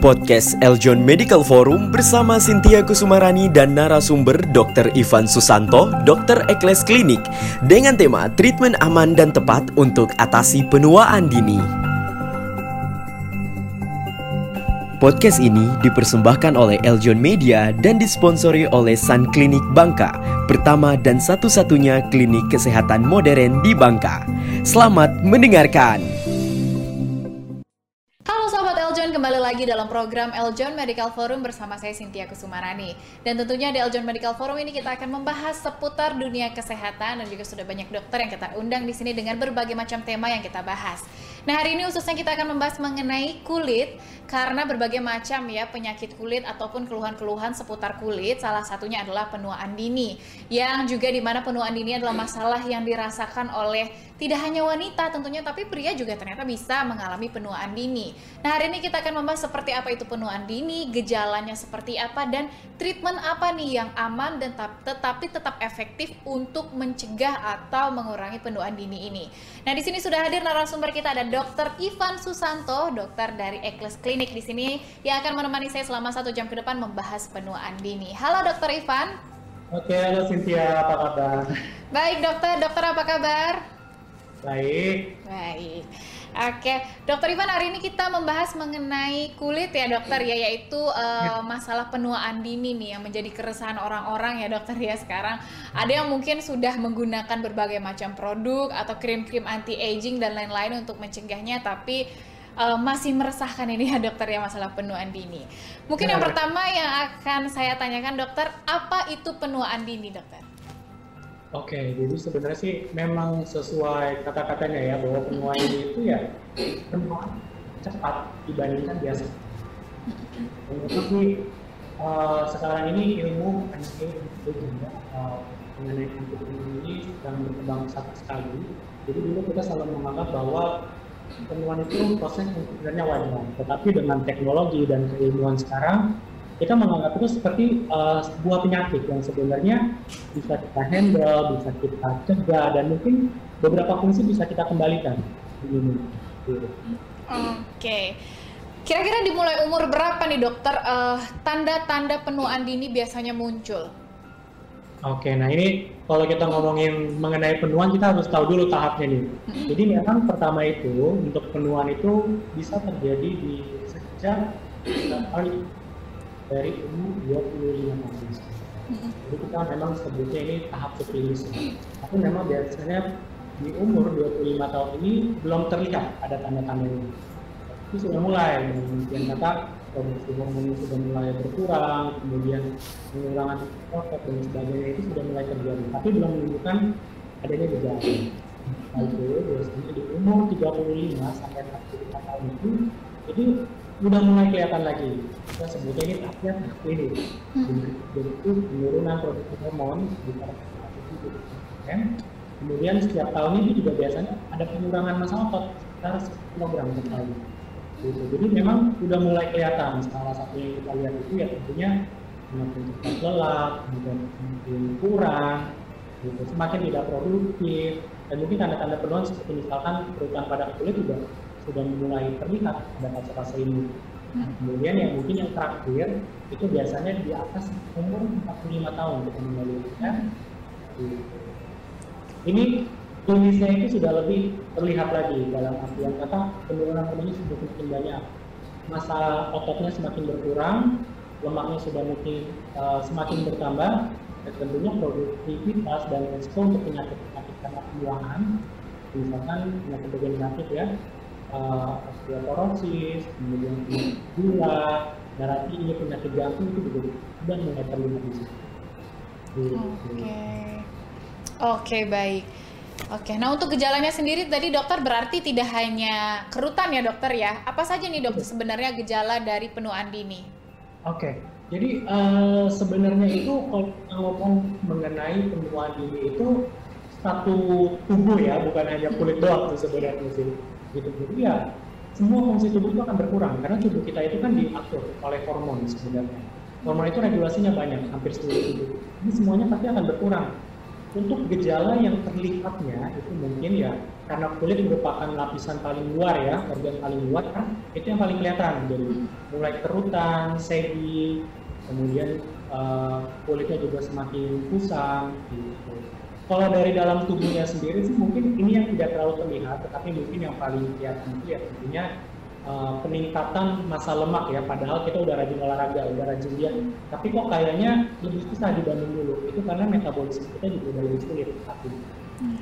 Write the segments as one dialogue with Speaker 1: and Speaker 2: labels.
Speaker 1: Podcast Eljon Medical Forum bersama Sintia Kusumarani dan narasumber Dr. Ivan Susanto, Dr. Ekles Klinik dengan tema treatment aman dan tepat untuk atasi penuaan dini. Podcast ini dipersembahkan oleh Eljon Media dan disponsori oleh Sun Klinik Bangka, pertama dan satu-satunya klinik kesehatan modern di Bangka. Selamat mendengarkan.
Speaker 2: Kembali lagi dalam program Eljon Medical Forum bersama saya Cynthia Kusumarani. Dan tentunya di Eljon Medical Forum ini kita akan membahas seputar dunia kesehatan dan juga sudah banyak dokter yang kita undang di sini dengan berbagai macam tema yang kita bahas. Nah, hari ini khususnya kita akan membahas mengenai kulit karena berbagai macam ya penyakit kulit ataupun keluhan-keluhan seputar kulit. Salah satunya adalah penuaan dini yang juga di mana penuaan dini adalah masalah yang dirasakan oleh tidak hanya wanita tentunya tapi pria juga ternyata bisa mengalami penuaan dini. Nah, hari ini kita akan membahas seperti apa itu penuaan dini, gejalanya seperti apa dan treatment apa nih yang aman dan tetapi tetap efektif untuk mencegah atau mengurangi penuaan dini ini. Nah, di sini sudah hadir narasumber kita ada Dr. Ivan Susanto, dokter dari Ekles Klinik di sini yang akan menemani saya selama satu jam ke depan membahas penuaan dini. Halo Dr. Ivan.
Speaker 3: Oke, halo Cynthia, apa kabar?
Speaker 2: Baik dokter, dokter apa kabar?
Speaker 3: Baik.
Speaker 2: Baik. Oke, Dokter Ivan hari ini kita membahas mengenai kulit ya dokter ya, yaitu uh, masalah penuaan dini nih yang menjadi keresahan orang-orang ya dokter ya sekarang. Ada yang mungkin sudah menggunakan berbagai macam produk atau krim-krim anti aging dan lain-lain untuk mencegahnya, tapi uh, masih meresahkan ini ya dokter ya masalah penuaan dini. Mungkin yang pertama yang akan saya tanyakan dokter, apa itu penuaan dini dokter?
Speaker 3: Oke, jadi sebenarnya sih memang sesuai kata-katanya ya bahwa penuaan itu ya penuaan cepat dibandingkan biasa. Sih uh, sekarang ini ilmu penyakit itu juga uh, mengenai penyakit ini sedang berkembang sangat sekali. Jadi dulu kita selalu menganggap bahwa penuaan itu proses sebenarnya wajar, tetapi dengan teknologi dan keilmuan sekarang kita menganggap itu seperti uh, sebuah penyakit yang sebenarnya bisa kita handle, bisa kita cegah, dan mungkin beberapa fungsi bisa kita kembalikan.
Speaker 2: Oke. Okay. Kira-kira dimulai umur berapa nih dokter eh, tanda-tanda penuaan dini biasanya muncul?
Speaker 3: Oke, nah ini kalau kita ngomongin mengenai penuaan kita harus tahu dulu tahapnya nih. Jadi memang pertama itu untuk penuaan itu bisa terjadi di sejak dari umur 25 tahun. Jadi kita memang sebutnya ini tahap seklinis. Tapi memang biasanya di umur 25 tahun ini belum terlihat ada tanda-tanda ini. Itu sudah mulai, kemudian kata produksi hormon sudah mulai berkurang, kemudian pengurangan otot dan sebagainya itu sudah mulai terjadi. Tapi belum menunjukkan adanya gejala. Nah itu biasanya di umur 35 sampai 45 tahun itu, jadi udah mulai kelihatan lagi. Kita sebutnya ini tahap ini jadi itu penurunan produksi hormon kemudian setiap tahun ini juga biasanya ada pengurangan massa otot sekitar 10 kg per tahun. Gitu. jadi memang udah mulai kelihatan. Salah satu yang kita lihat itu ya tentunya semakin cepat lelah kemudian semakin kurang gitu. semakin tidak produktif. Dan mungkin tanda-tanda penuaan seperti misalkan kerutan pada kulit juga sudah mulai terlihat ada fase-fase ini. Nah, kemudian yang mungkin yang terakhir itu biasanya di atas umur 45 tahun kita mulai ya. Ini klinisnya itu sudah lebih terlihat lagi dalam artian kata penurunan hormonnya sudah semakin banyak, masa ototnya semakin berkurang, lemaknya sudah mungkin uh, semakin bertambah, dan tentunya produktivitas dan resiko untuk penyakit-penyakit karena pembuangan, misalkan penyakit degeneratif ya, uh, osteoporosis, kemudian gula, darah tinggi, penyakit jantung itu juga sudah mulai terlihat di situ.
Speaker 2: Oke, okay. oke okay, baik. Oke, nah untuk gejalanya sendiri tadi dokter berarti tidak hanya kerutan ya dokter ya? Apa saja nih dokter sebenarnya gejala dari penuaan dini?
Speaker 3: Oke, jadi uh, sebenarnya itu kalau ngomong mengenai penuaan dini itu satu tubuh ya, bukan hanya kulit doang tuh sebenarnya sih gitu jadi ya semua fungsi tubuh itu akan berkurang karena tubuh kita itu kan diatur oleh hormon sebenarnya. Hormon itu regulasinya banyak hampir seluruh tubuh. Ini semuanya pasti akan berkurang. Untuk gejala yang terlihatnya itu mungkin ya karena kulit merupakan lapisan paling luar ya, organ paling luar kan? Itu yang paling kelihatan dari mulai kerutan, segi, kemudian uh, kulitnya juga semakin kusam gitu. Kalau dari dalam tubuhnya sendiri sih mungkin ini yang tidak terlalu terlihat, tetapi mungkin yang paling kelihatan itu ya tentunya uh, peningkatan masa lemak ya. Padahal kita udah rajin olahraga, udah rajin diet, tapi kok kayaknya lebih susah dibanding dulu. Itu karena metabolisme kita juga udah lebih sulit ini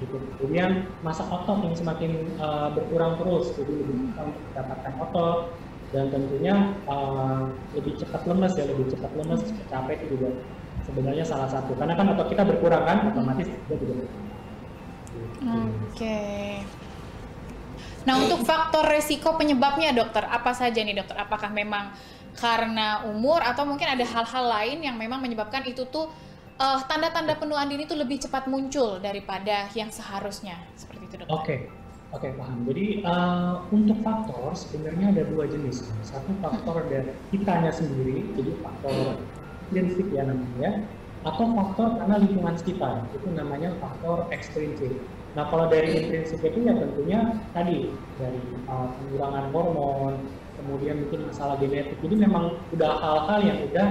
Speaker 3: gitu. Kemudian masa otot yang semakin uh, berkurang terus, jadi lebih untuk mendapatkan otot dan tentunya uh, lebih cepat lemes ya, lebih cepat cepat capek itu juga sebenarnya salah satu. Karena kan otot kita berkurang kan, otomatis kita juga berkurang.
Speaker 2: Oke. Okay. Nah untuk faktor resiko penyebabnya dokter apa saja nih dokter? Apakah memang karena umur atau mungkin ada hal-hal lain yang memang menyebabkan itu tuh uh, tanda-tanda penuaan dini itu lebih cepat muncul daripada yang seharusnya seperti itu dokter.
Speaker 3: Oke, okay. oke okay, paham. Jadi uh, untuk faktor sebenarnya ada dua jenis. Satu faktor dari kitanya sendiri, jadi faktor intrinsik ya namanya, atau faktor karena lingkungan sekitar, itu namanya faktor ekstrinsik. Nah kalau dari intrinsik itu ya tentunya tadi dari uh, pengurangan hormon, kemudian mungkin masalah genetik. Jadi memang udah hal-hal yang udah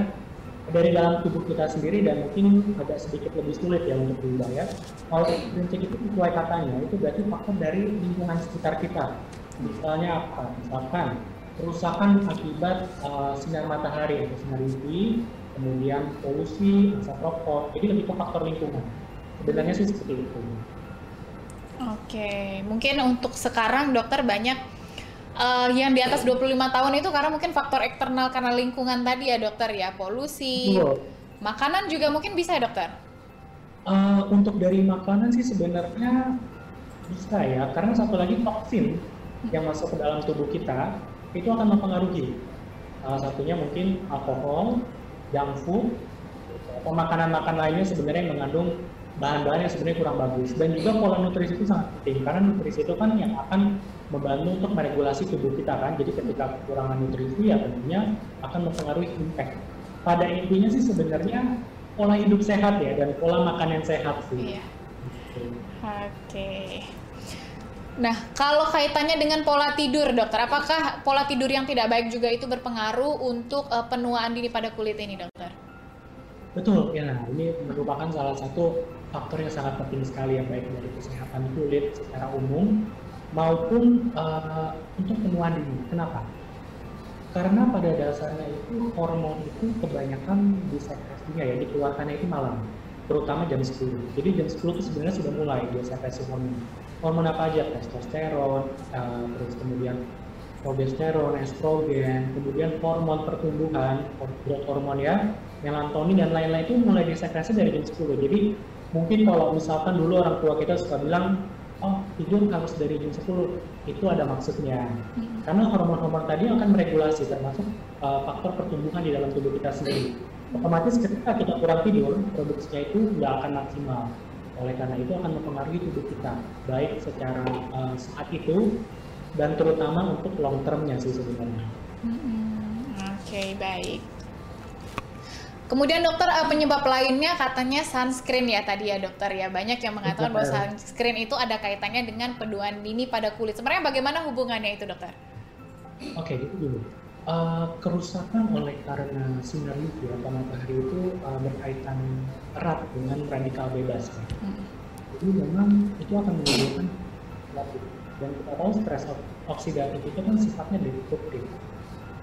Speaker 3: dari dalam tubuh kita sendiri dan mungkin agak sedikit lebih sulit ya untuk diubah ya. Kalau prinsip itu sesuai katanya, itu berarti faktor dari lingkungan sekitar kita. Misalnya apa? Misalkan kerusakan akibat uh, sinar matahari atau sinar UV, kemudian polusi, asap rokok, jadi lebih ke faktor lingkungan. Sebenarnya sih seperti itu.
Speaker 2: Oke, mungkin untuk sekarang dokter banyak uh, yang di atas 25 tahun itu karena mungkin faktor eksternal karena lingkungan tadi ya dokter ya polusi Betul. makanan juga mungkin bisa ya dokter
Speaker 3: uh, untuk dari makanan sih sebenarnya bisa ya karena satu lagi toksin yang masuk ke dalam tubuh kita itu akan mempengaruhi salah satunya mungkin alkohol junk food. Atau makanan-makanan lainnya sebenarnya yang mengandung bahan-bahan yang sebenarnya kurang bagus. Dan juga pola nutrisi itu sangat penting karena nutrisi itu kan yang akan membantu untuk meregulasi tubuh kita kan? Jadi ketika kekurangan nutrisi ya tentunya akan mempengaruhi impact. Pada intinya sih sebenarnya pola hidup sehat ya dan pola makan yang sehat sih. Iya.
Speaker 2: oke. okay. Nah, kalau kaitannya dengan pola tidur, dokter, apakah pola tidur yang tidak baik juga itu berpengaruh untuk uh, penuaan dini pada kulit ini, dokter?
Speaker 3: Betul, ya. Nah, ini merupakan salah satu faktor yang sangat penting sekali yang baik dari kesehatan kulit secara umum maupun uh, untuk penuaan dini. Kenapa? Karena pada dasarnya itu hormon itu kebanyakan disekresinya ya dikeluarkannya itu malam, terutama jam 10. Jadi jam 10 itu sebenarnya sudah mulai dia sekresi hormon. Hormon apa aja? Testosteron, uh, terus kemudian progesteron, estrogen, kemudian hormon pertumbuhan, growth hormon ya, melatonin dan lain-lain itu mulai disekresi dari jam 10. Jadi mungkin kalau misalkan dulu orang tua kita suka bilang oh tidur harus dari jam 10 itu ada maksudnya hmm. karena hormon-hormon tadi akan meregulasi termasuk uh, faktor pertumbuhan di dalam tubuh kita sendiri otomatis ketika kita kurang tidur produksinya itu nggak akan maksimal oleh karena itu akan mempengaruhi tubuh kita baik secara uh, saat itu dan terutama untuk long termnya sih sebenarnya.
Speaker 2: Hmm, Oke okay, baik. Kemudian dokter uh, penyebab lainnya katanya sunscreen ya tadi ya dokter ya banyak yang mengatakan bahwa sunscreen itu ada kaitannya dengan penuaan dini pada kulit. Sebenarnya bagaimana hubungannya itu dokter?
Speaker 3: Oke okay, gitu dulu. Uh, kerusakan oleh karena sinar UV atau matahari itu uh, berkaitan erat dengan radikal bebas. Hmm. Jadi memang itu akan menimbulkan dan kita tahu stres oksidatif itu kan sifatnya destruktif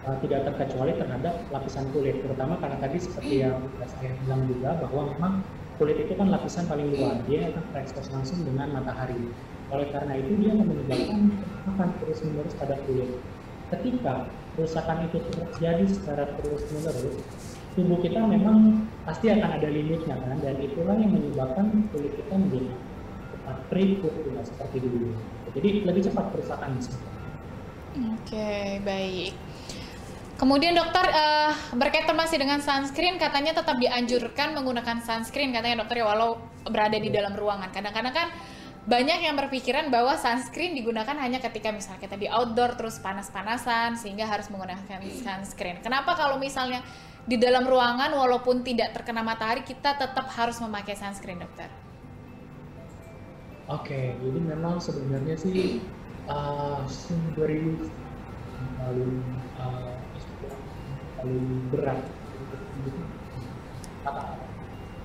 Speaker 3: uh, tidak terkecuali terhadap lapisan kulit, terutama karena tadi seperti yang saya bilang juga bahwa memang kulit itu kan lapisan paling luar, dia akan terekspos langsung dengan matahari. Oleh karena itu dia akan menyebabkan akan terus menerus pada kulit. Ketika kerusakan itu terjadi secara terus menerus, tubuh kita memang pasti akan ada limitnya kan, dan itulah yang menyebabkan kulit kita menjadi cepat keriput, tidak seperti dulu. Jadi lebih cepat kerusakan
Speaker 2: Oke, okay, baik. Kemudian dokter uh, berkaitan masih dengan sunscreen katanya tetap dianjurkan menggunakan sunscreen katanya dokter ya walau berada di dalam ruangan. Kadang-kadang kan banyak yang berpikiran bahwa sunscreen digunakan hanya ketika misalnya kita di outdoor terus panas-panasan sehingga harus menggunakan sunscreen. Kenapa kalau misalnya di dalam ruangan walaupun tidak terkena matahari kita tetap harus memakai sunscreen dokter?
Speaker 3: Oke, jadi memang sebenarnya sih uh, sumber paling uh, paling berat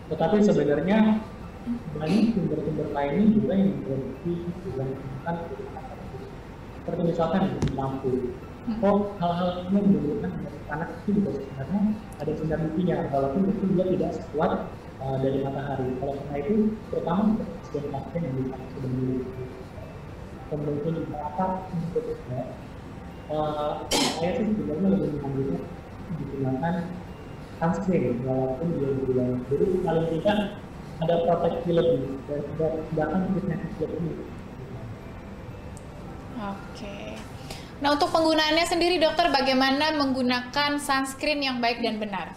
Speaker 3: tetapi sebenarnya banyak sumber-sumber lainnya juga yang berarti juga menggunakan seperti misalkan lampu hmm. kok hal-hal ini menunjukkan anak itu juga sebenarnya ada sinar UV-nya walaupun itu dia tidak sekuat uh, dari matahari. Kalau karena itu terutama pasien pasien yang bisa sudah memiliki kemudian juga apa untuk uh, saya sih sebenarnya lebih mengambilnya digunakan sunscreen walaupun dia bilang jadi paling tidak ada proteksi lebih dan bahkan fitness lebih
Speaker 2: Oke. Nah untuk penggunaannya sendiri dokter bagaimana menggunakan sunscreen yang baik dan benar?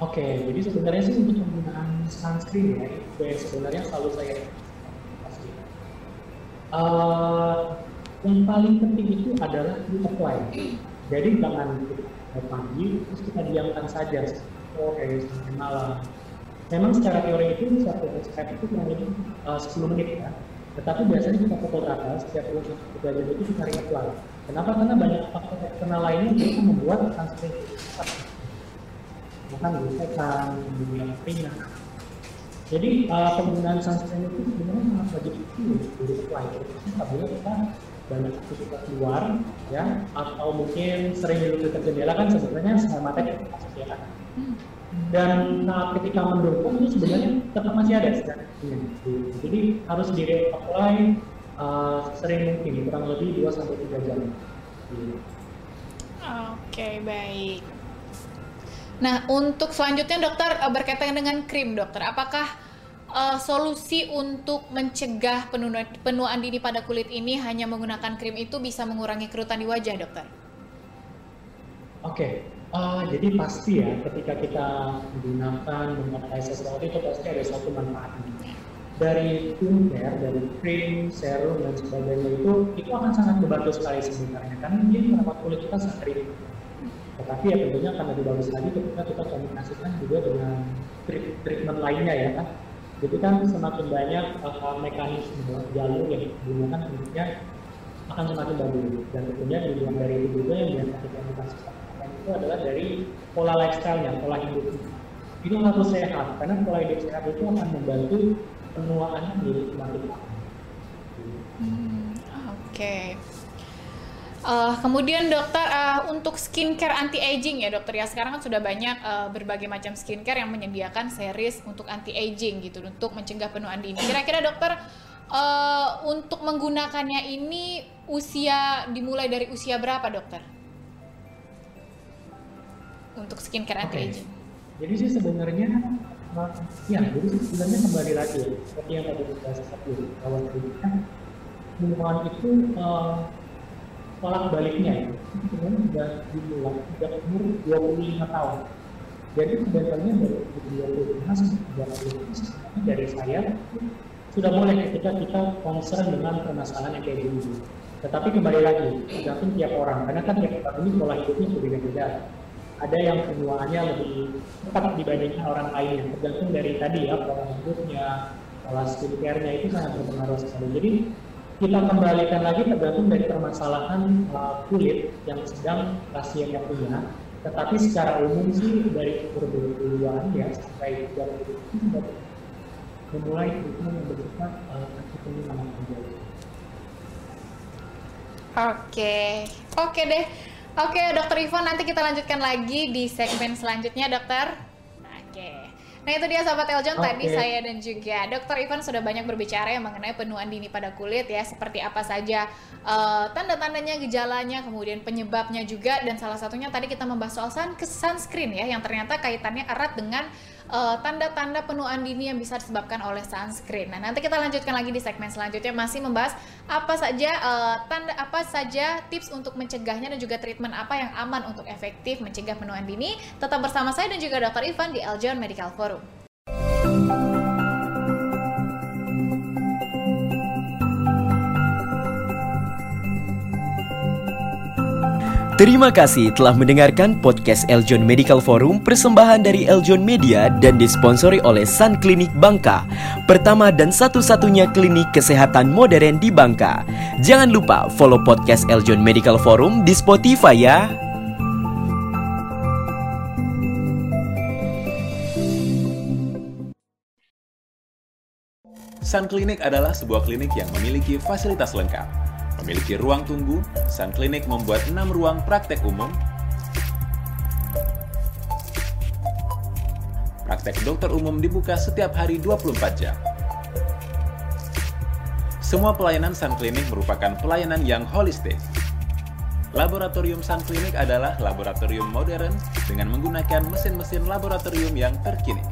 Speaker 3: Oke, jadi sebenarnya sih untuk penggunaan sunscreen ya, itu sebenarnya selalu saya uh, yang paling penting itu adalah di apply. Jadi jangan pagi terus kita diamkan saja sore sampai malam. Memang secara teori itu satu step itu kurang lebih uh, 10 menit ya. Tetapi biasanya kita pukul rata setiap 21 derajat itu kita apply. Kenapa? Karena banyak faktor eksternal lainnya yang membuat sunscreen cepat. Bahkan gesekan, kemudian keringat. Jadi uh, penggunaan sunscreen itu sebenarnya sangat wajib itu untuk apply. Apabila kita banyak aktivitas luar ya atau mungkin sering duduk dekat jendela kan sebenarnya sangat materi ya kan dan nah, ketika mendukung itu sebenarnya tetap masih ada jadi harus di apply uh, sering mungkin kurang lebih 2 sampai 3 jam
Speaker 2: Oke okay, baik Nah untuk selanjutnya dokter berkaitan dengan krim dokter apakah uh, solusi untuk mencegah penuaan, penuaan dini pada kulit ini hanya menggunakan krim itu bisa mengurangi kerutan di wajah, dokter?
Speaker 3: Oke, okay. Uh, jadi pasti ya ketika kita menggunakan memakai sesuatu itu pasti ada suatu manfaatnya. Dari skincare, dari krim, serum dan sebagainya itu itu akan sangat membantu sekali sebenarnya karena dia merawat kulit kita sehari tetapi ya tentunya akan lebih bagus lagi ketika kita kombinasikan juga dengan treatment lainnya ya kan jadi kan semakin banyak uh, mekanisme jalur yang digunakan tentunya akan semakin bagus. Dan tentunya di luar dari itu juga yang biasa kita lakukan itu adalah dari pola lifestyle-nya, pola hidup itu harus sehat karena pola hidup sehat itu akan membantu penuaannya menjadi semakin.
Speaker 2: Hmm, Oke. Okay. Uh, kemudian dokter uh, untuk skincare anti aging ya dokter ya sekarang kan sudah banyak uh, berbagai macam skincare yang menyediakan series untuk anti aging gitu untuk mencegah penuaan dini. Kira-kira dokter uh, untuk menggunakannya ini usia dimulai dari usia berapa dokter? Untuk skincare anti aging.
Speaker 3: Jadi sih sebenarnya ya jadi sebenarnya kembali lagi seperti yang tadi kita sebut bahwa hubungan itu uh, tolak baliknya ya. Sebenarnya sudah dimulai sejak umur 25 tahun. Jadi sebenarnya dari 25 sampai 30 dari saya sudah mulai ketika kita concern dengan permasalahan yang kayak gini. Tetapi kembali lagi tergantung tiap orang. Karena kan tiap orang ini pola hidupnya berbeda-beda ada yang penuaannya lebih cepat dibandingkan orang lain tergantung dari tadi ya pola hidupnya pola skincare-nya itu sangat berpengaruh sekali jadi kita kembalikan lagi tergantung dari permasalahan uh, kulit yang sedang pasiennya punya. Tetapi secara umum sih dari umur duluan ya sampai 30 itu sudah memulai treatment yang bersifat uh, penyimpangan menjadi.
Speaker 2: Oke, oke deh. Oke, Dokter Ivan nanti kita lanjutkan lagi di segmen selanjutnya, Dokter. Nah itu dia sahabat Eljon okay. tadi saya dan juga Dokter Ivan sudah banyak berbicara yang mengenai penuaan dini pada kulit ya seperti apa saja uh, tanda-tandanya, gejalanya, kemudian penyebabnya juga dan salah satunya tadi kita membahas soal sun sunscreen ya yang ternyata kaitannya erat dengan uh, tanda-tanda penuaan dini yang bisa disebabkan oleh sunscreen. Nah nanti kita lanjutkan lagi di segmen selanjutnya masih membahas apa saja uh, tanda apa saja tips untuk mencegahnya dan juga treatment apa yang aman untuk efektif mencegah penuaan dini. Tetap bersama saya dan juga Dokter Ivan di Eljon Medical Forum.
Speaker 1: Terima kasih telah mendengarkan podcast Eljon Medical Forum persembahan dari Eljon Media dan disponsori oleh Sun Clinic Bangka, pertama dan satu-satunya klinik kesehatan modern di Bangka. Jangan lupa follow podcast Eljon Medical Forum di Spotify ya.
Speaker 4: Sun Clinic adalah sebuah klinik yang memiliki fasilitas lengkap. Memiliki ruang tunggu, Sun Clinic membuat 6 ruang praktek umum, praktek dokter umum dibuka setiap hari 24 jam. Semua pelayanan Sun Clinic merupakan pelayanan yang holistik. Laboratorium Sun Clinic adalah laboratorium modern dengan menggunakan mesin-mesin laboratorium yang terkini.